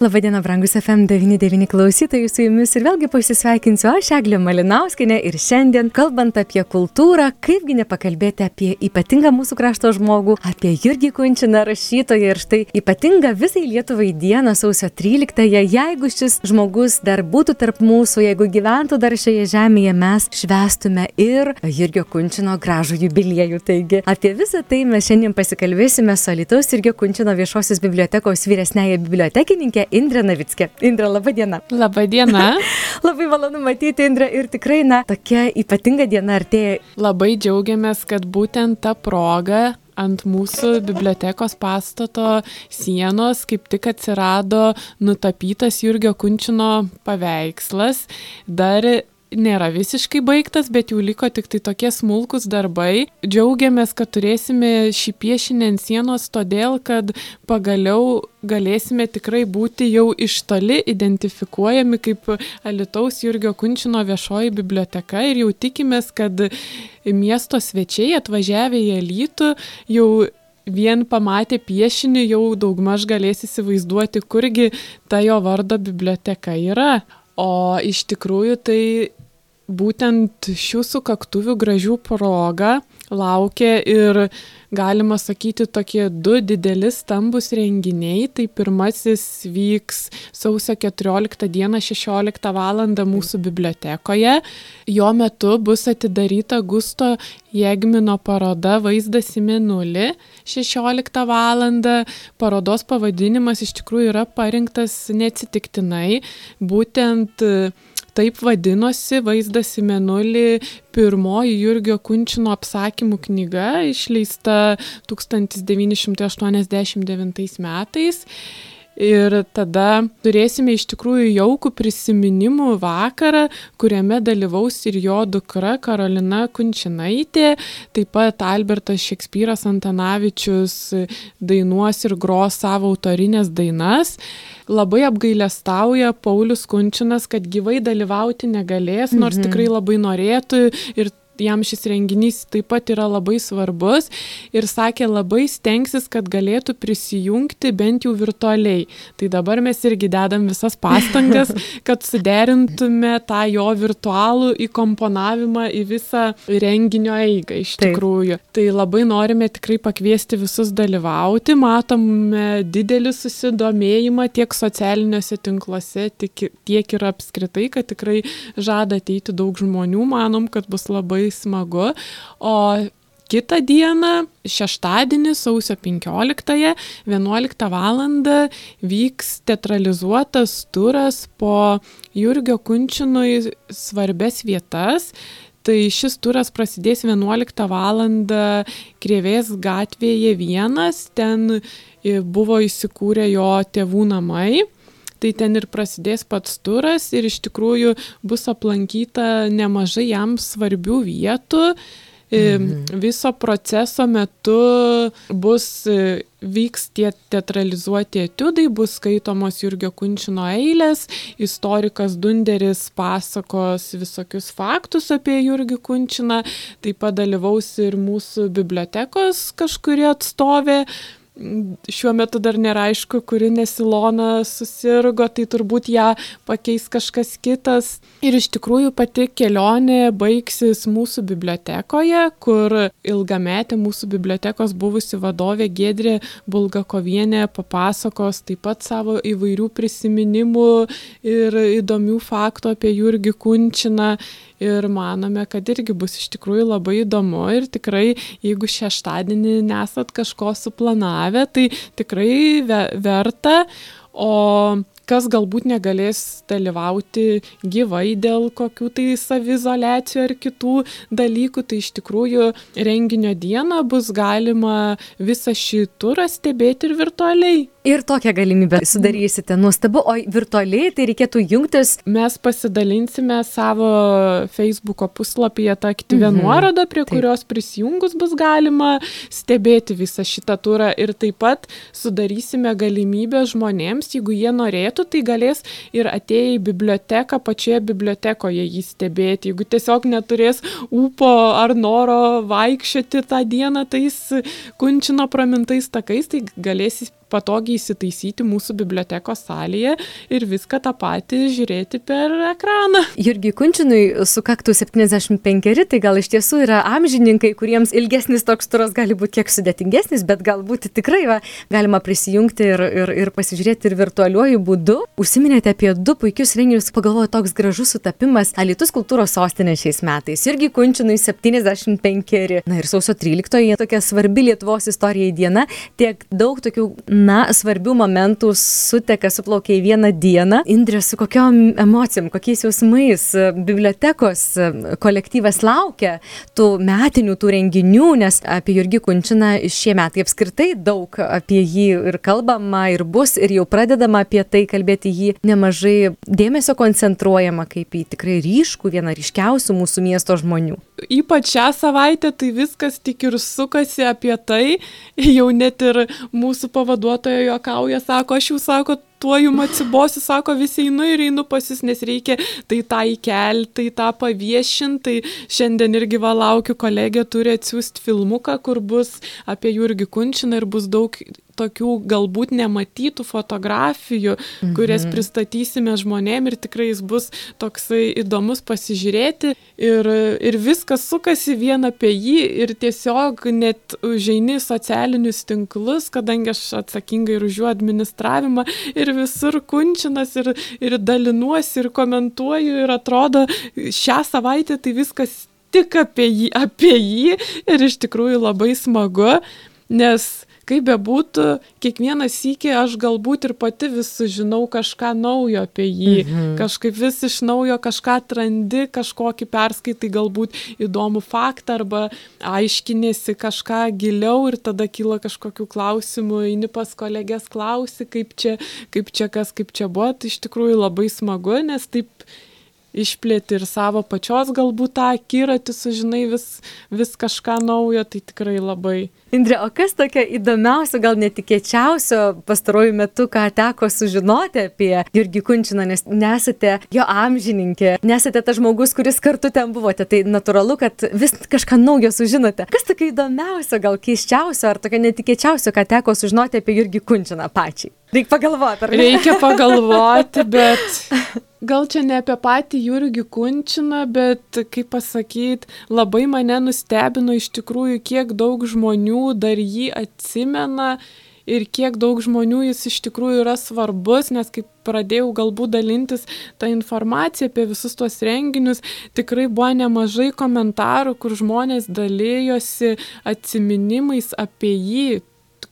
Labadiena, brangus FM99 klausytojai, su jumis ir vėlgi pasisveikinsiu aš, Eglė Malinauskinė, ir šiandien, kalbant apie kultūrą, kaipgi nepakalbėti apie ypatingą mūsų krašto žmogų, apie Jurgį Kunčiną rašytoją ir štai ypatingą visai Lietuvai dieną sausio 13-ąją, jeigu šis žmogus dar būtų tarp mūsų, jeigu gyventų dar šioje žemėje, mes švestume ir Jurgio Kunčino gražų jubiliejų. Taigi apie visą tai mes šiandien pasikalbėsime su Alitaus Jurgio Kunčino viešosios bibliotekos vyresnėje bibliotekininkė Indrė Navickė. Indrė, laba diena. Labą dieną. Labai malonu matyti, Indrė, ir tikrai, na, tokia ypatinga diena artėja. Labai džiaugiamės, kad būtent ta proga ant mūsų bibliotekos pastato sienos kaip tik atsirado nutapytas Jurgio Kunčino paveikslas. Dar nėra visiškai baigtas, bet jau liko tik tai tokie smulkus darbai. Džiaugiamės, kad turėsime šį piešinį ant sienos, todėl kad pagaliau galėsime tikrai būti jau iš toli identifikuojami kaip Alitaus Jurgio Kunčino viešoji biblioteka ir jau tikimės, kad miesto svečiai atvažiavę į Alytų jau vien pamatę piešinį jau daugmaž galės įsivaizduoti, kurgi ta jo vardo biblioteka yra. O iš tikrųjų tai būtent šių sukaktuvių gražių proga laukia ir galima sakyti tokie du dideli stambus renginiai. Tai pirmasis vyks sausio 14 dieną 16 val. mūsų bibliotekoje. Jo metu bus atidaryta Gusto Jėgmino paroda Vaizdas į Minulį 16 val. Parodos pavadinimas iš tikrųjų yra parinktas neatsitiktinai. Būtent taip vadinosi Vaizdas į Menulį pirmoji Jurgio Kunčino apsakymų knyga, išleista 1989 metais. Ir tada turėsime iš tikrųjų jaukų prisiminimų vakarą, kuriame dalyvaus ir jo dukra Karolina Kunčinaitė, taip pat Albertas Šekspyras Antanavičius dainuos ir gros savo autorinės dainas. Labai apgailestauja Paulius Kunčinas, kad gyvai dalyvauti negalės, nors mhm. tikrai labai norėtų ir jam šis renginys taip pat yra labai svarbus ir sakė labai stengsis, kad galėtų prisijungti bent jau virtualiai. Tai dabar mes irgi dedam visas pastangas, kad suderintume tą jo virtualų įkomponavimą į visą renginio eigą iš tikrųjų. Taip. Tai labai norime tikrai pakviesti visus dalyvauti, matome didelį susidomėjimą tiek socialiniuose tinkluose, tiek, tiek ir apskritai, kad tikrai žada ateiti daug žmonių, manom, kad bus labai labai smagu. O kitą dieną, šeštadienį, sausio 15-ąją, 11 val. vyks teatralizuotas turas po Jurgio Kunčinui svarbes vietas. Tai šis turas prasidės 11 val. Krievės gatvėje vienas, ten buvo įsikūrę jo tėvų namai tai ten ir prasidės pats turas ir iš tikrųjų bus aplankyta nemažai jam svarbių vietų. Mhm. Viso proceso metu bus, e, vyks tie teatralizuoti etiudai, bus skaitomos Jurgio Kunčino eilės, istorikas Dunderis pasakos visokius faktus apie Jurgį Kunčiną, taip pat dalyvaus ir mūsų bibliotekos kažkurie atstovė, šiuo metu dar nėra aišku, kuri nesilona susirgo, tai turbūt ją pakeis kažkas kitas. Ir iš tikrųjų pati kelionė baigsis mūsų bibliotekoje, kur ilgametė mūsų bibliotekos buvusi vadovė Gedrė Bulgakovienė papasakos taip pat savo įvairių prisiminimų ir įdomių faktų apie Jurgį Kunčiną ir manome, kad irgi bus iš tikrųjų labai įdomu ir tikrai, jeigu šeštadienį nesat kažko suplanavę, tai tikrai verta, o kas galbūt negalės dalyvauti gyvai dėl kokių tai savizolacijų ar kitų dalykų, tai iš tikrųjų renginio dieną bus galima visą šį turą stebėti ir virtualiai. Ir tokią galimybę sudarysite. Nuostabu, o virtualiai tai reikėtų jungtis. Mes pasidalinsime savo Facebook'o puslapyje tą aktyvę mhm. nuorodą, prie Taip. kurios prisijungus bus galima stebėti visą šitą turą ir taip pat sudarysime galimybę žmonėms, jeigu jie norėtų, tai galės ir atėję į biblioteką, pačioje bibliotekoje jį stebėti. Jeigu tiesiog neturės ūpo ar noro vaikščioti tą dieną tais kunčino pramintais takais, tai galės patogiai įsitaisyti mūsų bibliotekos salėje ir viską tą patį žiūrėti per ekraną. Jurgi Kunčinui sukaktų 75, tai gal iš tiesų yra amžininkai, kuriems ilgesnis toks turas gali būti kiek sudėtingesnis, bet galbūt tikrai va, galima prisijungti ir, ir, ir pasižiūrėti ir virtualiuoju būdu. Užsiminėte apie du puikius renginius, pagalvoju, toks gražus sutapimas Alitus kultūros sostinė šiais metais. Irgi Kunčinui 75. Na ir sausio 13-oje tokia svarbi Lietuvos istorijai diena, tiek daug tokių na, svarbių momentų suteka, suplaukia į vieną dieną. Indrė, su kokiom emocijom, kokiais jausmais bibliotekos kolektyvas laukia tų metinių, tų renginių, nes apie Jurgį Kunčiną šie metai apskritai daug apie jį ir kalbama, ir bus, ir jau pradedama apie tai kalbėti jį nemažai dėmesio koncentruojama kaip į tikrai ryškų, vieną ryškiausių mūsų miesto žmonių. Ypač šią savaitę tai viskas tik ir sukasi apie tai, jau net ir mūsų pavaduotojai darbuotoja juokauja, sako, aš jau sako, tuo jum atsibosiu, sako, visi einu ir einu pasis, nes reikia tai tą įkelti, tai tą paviešinti. Tai šiandien irgi va laukiu, kolegė turi atsiųsti filmuką, kur bus apie Jurgį Kunčiną ir bus daug tokių galbūt nematytų fotografijų, mhm. kurias pristatysime žmonėm ir tikrai jis bus toksai įdomus pasižiūrėti ir, ir viskas sukasi vien apie jį ir tiesiog net užeini socialinius tinklus, kadangi aš atsakingai ir už jų administravimą ir visur kunčinas ir, ir dalinuosi ir komentuoju ir atrodo šią savaitę tai viskas tik apie jį, apie jį ir iš tikrųjų labai smagu, nes kaip bebūtų, kiekvieną sykį aš galbūt ir pati vis sužinau kažką naujo apie jį, mhm. kažkaip vis iš naujo kažką atrandi, kažkokį perskaitai galbūt įdomų faktą arba aiškinėsi kažką giliau ir tada kyla kažkokių klausimų, eini pas kolegės klausi, kaip čia, kaip čia kas, kaip čia buvo, tai iš tikrųjų labai smagu, nes taip išplėti ir savo pačios galbūt tą akiratį, sužinai vis, vis kažką naujo, tai tikrai labai. Indrė, o kas tokia įdomiausia, gal netikėčiausio pastaruoju metu, ką teko sužinoti apie Jurgį Kunčiną, nes nesate jo amžininkė, nesate tas žmogus, kuris kartu ten buvote, tai natūralu, kad vis kažką naujo sužinote. Kas tokia įdomiausia, gal keiščiausia, ar tokia netikėčiausia, ką teko sužinoti apie Jurgį Kunčiną pačiai? Reikia pagalvoti, ar ne? Reikia pagalvoti, bet gal čia ne apie patį Jurgį Kunčiną, bet, kaip pasakyti, labai mane nustebino iš tikrųjų, kiek daug žmonių dar jį atsimena ir kiek daug žmonių jis iš tikrųjų yra svarbus, nes kaip pradėjau galbūt dalintis tą informaciją apie visus tuos renginius, tikrai buvo nemažai komentarų, kur žmonės dalėjosi atsiminimais apie jį,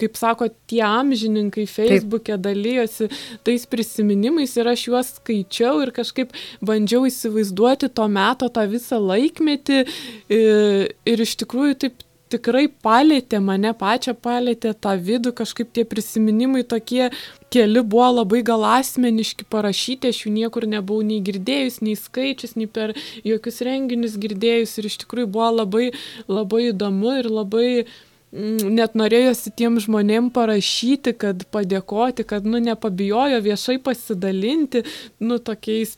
kaip sako, tie amžininkai Facebook'e dalyjosi tais prisiminimais ir aš juos skaičiau ir kažkaip bandžiau įsivaizduoti to meto tą visą laikmetį ir, ir iš tikrųjų taip tikrai palėtė mane pačią, palėtė tą vidų, kažkaip tie prisiminimai tokie keli buvo labai gal asmeniški parašyti, aš jų niekur nebuvau nei girdėjus, nei skaičius, nei per jokius renginius girdėjus ir iš tikrųjų buvo labai, labai įdomu ir labai net norėjosi tiem žmonėm parašyti, kad padėkoti, kad, nu, nepabijojo viešai pasidalinti, nu, tokiais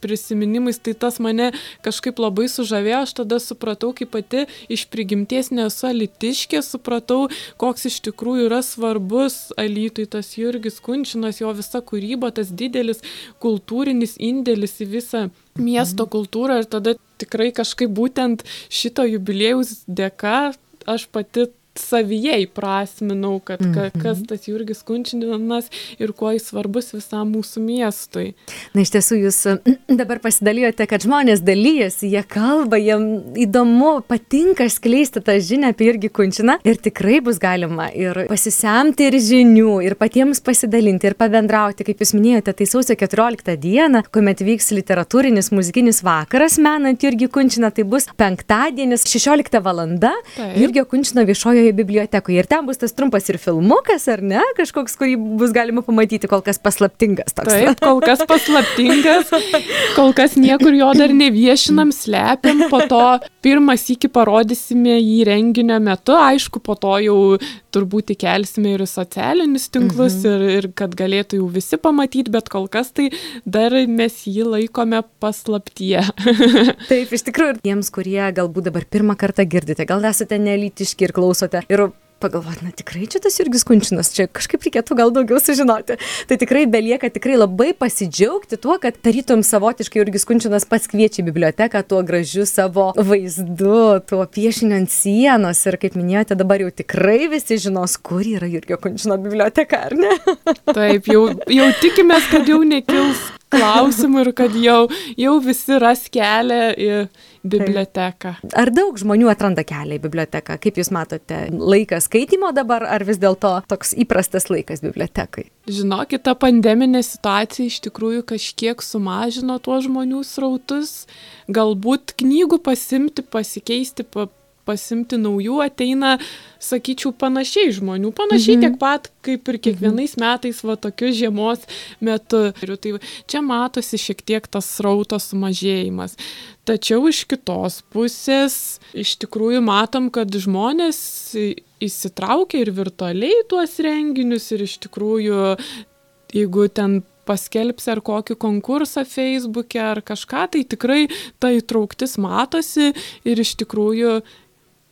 prisiminimais, tai tas mane kažkaip labai sužavėjo, aš tada supratau, kaip pati iš prigimties nesu alitiškė, supratau, koks iš tikrųjų yra svarbus alytui tas Jurgis Kunčinas, jo visa kūryba, tas didelis kultūrinis indėlis į visą miesto mhm. kultūrą. Ir tada tikrai kažkaip būtent šito jubiliejaus dėka aš pati savyje įprasminau, kad ka, mhm. kas tas Jurgis Kunčinas ir kuo jis svarbus visam mūsų miestui. Na iš tiesų jūs dabar pasidalijote, kad žmonės dalyjasi, jie kalba, jiems įdomu, patinka skleisti tą žinią apie Jurgį Kunčiną ir tikrai bus galima ir pasisemti ir žinių, ir patiems pasidalinti, ir pabendrauti, kaip jūs minėjote, tai sausio 14 dieną, kuomet vyks literatūrinis muzikinis vakaras menant Jurgį Kunčiną, tai bus penktadienis 16 val. Jurgio Kunčino viešojoje viešojoje bibliotekoje. Ir ten bus tas trumpas ir filmukas, ar ne? Kažkoks, kurį bus galima pamatyti, kol kas paslaptingas. Toks. Taip, kol kas paslaptingas, kol kas niekur jo dar neviešinam, slepiam, po to pirmas iki parodysime jį renginio metu, aišku, po to jau turbūt įkelsime ir į socialinius tinklus mhm. ir, ir kad galėtų jau visi pamatyti, bet kol kas tai dar mes jį laikome paslaptyje. Taip, iš tikrųjų, tiems, kurie galbūt dabar pirmą kartą girdite, gal esate nelitiški ir klausote ir pagalvoti, na tikrai čia tas Jurgis Kunčinas, čia kažkaip reikėtų gal daugiau sužinoti. Tai tikrai belieka tikrai labai pasidžiaugti tuo, kad tarytum savotiškai Jurgis Kunčinas pats kviečia biblioteką tuo gražiu savo vaizdu, tuo piešiniu ant sienos ir kaip minėjote, dabar jau tikrai visi žinos, kur yra Jurgio Kunčino biblioteka, ar ne? Taip, jau, jau tikimės, kad jau nekils klausimų ir kad jau, jau visi ras kelią į biblioteką. Ar daug žmonių atranda kelią į biblioteką? Kaip Jūs matote, laikas skaitimo dabar, ar vis dėlto toks įprastas laikas bibliotekai? Žinokit, ta pandeminė situacija iš tikrųjų kažkiek sumažino tuos žmonių srautus. Galbūt knygų pasimti, pasikeisti, pa, pasimti naujų ateina, sakyčiau, panašiai žmonių, panašiai mhm. tiek pat kaip ir kiekvienais mhm. metais, va tokiu žiemos metu. Ir tai čia matosi šiek tiek tas srauto sumažėjimas. Tačiau iš kitos pusės, iš tikrųjų matom, kad žmonės įsitraukia ir virtualiai tuos renginius ir iš tikrųjų, jeigu ten paskelbsi ar kokį konkursą Facebook'e ar kažką, tai tikrai ta įtrauktis matosi ir iš tikrųjų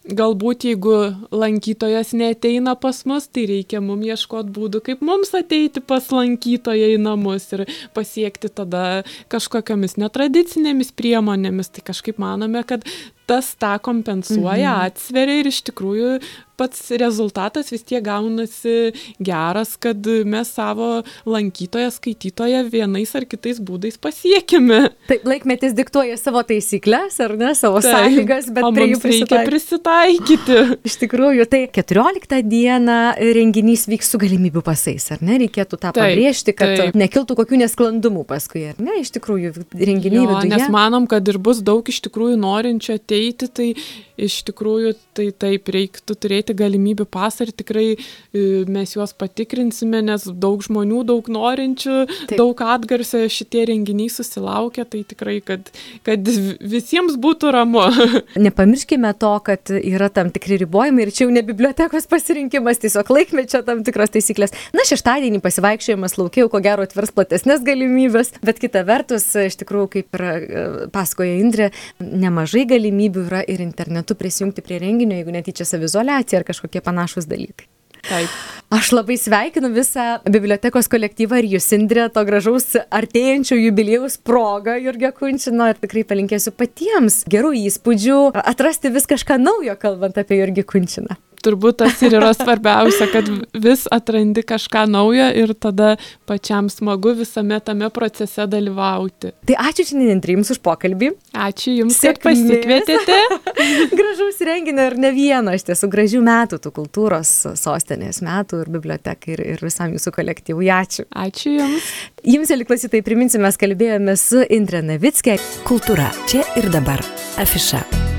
galbūt jeigu lankytojas neateina pas mus, tai reikia mum ieškoti būdų, kaip mums ateiti pas lankytoją į namus ir pasiekti tada kažkokiamis netradicinėmis priemonėmis. Tai kažkaip manome, kad tas tą kompensuoja, mhm. atsveria ir iš tikrųjų pats rezultatas vis tiek gaunasi geras, kad mes savo lankytoją, skaitytoją vienais ar kitais būdais pasiekime. Taip, laikmetis diktuoja savo taisyklės, ar ne, savo Taip, sąlygas, bet prie jų reikia prisitaikyti. Iš tikrųjų, tai 14 dieną renginys vyks su galimybių pasais, ar ne? Reikėtų tą Taip, pabrėžti, kad taip. nekiltų kokių nesklandumų paskui, ar ne? Iš tikrųjų, renginiai jo, viduje. Nes manom, kad ir bus daug iš tikrųjų norinčių ateiti ateiti, tai iš tikrųjų tai taip reiktų turėti galimybių pasą ir tikrai e, mes juos patikrinsime, nes daug žmonių, daug norinčių, taip. daug atgarsio šitie renginiai susilaukia, tai tikrai, kad, kad visiems būtų ramu. Nepamirškime to, kad yra tam tikri ribojimai ir čia jau ne bibliotekos pasirinkimas, tiesiog laikmečio tam tikros taisyklės. Na, šeštadienį pasivaikščiojimas laukiau, ko gero atvers platesnės galimybės, bet kita vertus, iš tikrųjų, kaip ir e, pasakoja Indrė, nemažai galimybių yra ir internetu prisijungti prie renginio, jeigu netyčia savizolacija ar kažkokie panašus dalykai. Taip. Aš labai sveikinu visą bibliotekos kolektyvą ir jūs, Indrė, to gražaus artėjančio jubiliejaus progą, Jurgio Kunčino, ir tikrai palinkėsiu patiems gerų įspūdžių, atrasti vis kažką naujo, kalbant apie Jurgį Kunčiną turbūt tas ir yra svarbiausia, kad vis atrandi kažką naujo ir tada pačiam smagu visame tame procese dalyvauti. Tai ačiū šiandien Jums už pokalbį. Ačiū Jums, Sėkmės. kad pasikvietėte. Gražaus renginio ir ne vieno, iš tiesų gražių metų, tų kultūros sostinės metų ir bibliotekai ir, ir visam Jūsų kolektyvui. Ačiū. Ačiū Jums. Jums, liklausytai, priminsiu, mes kalbėjome su Indre Navickė. Kultūra čia ir dabar. Afiša.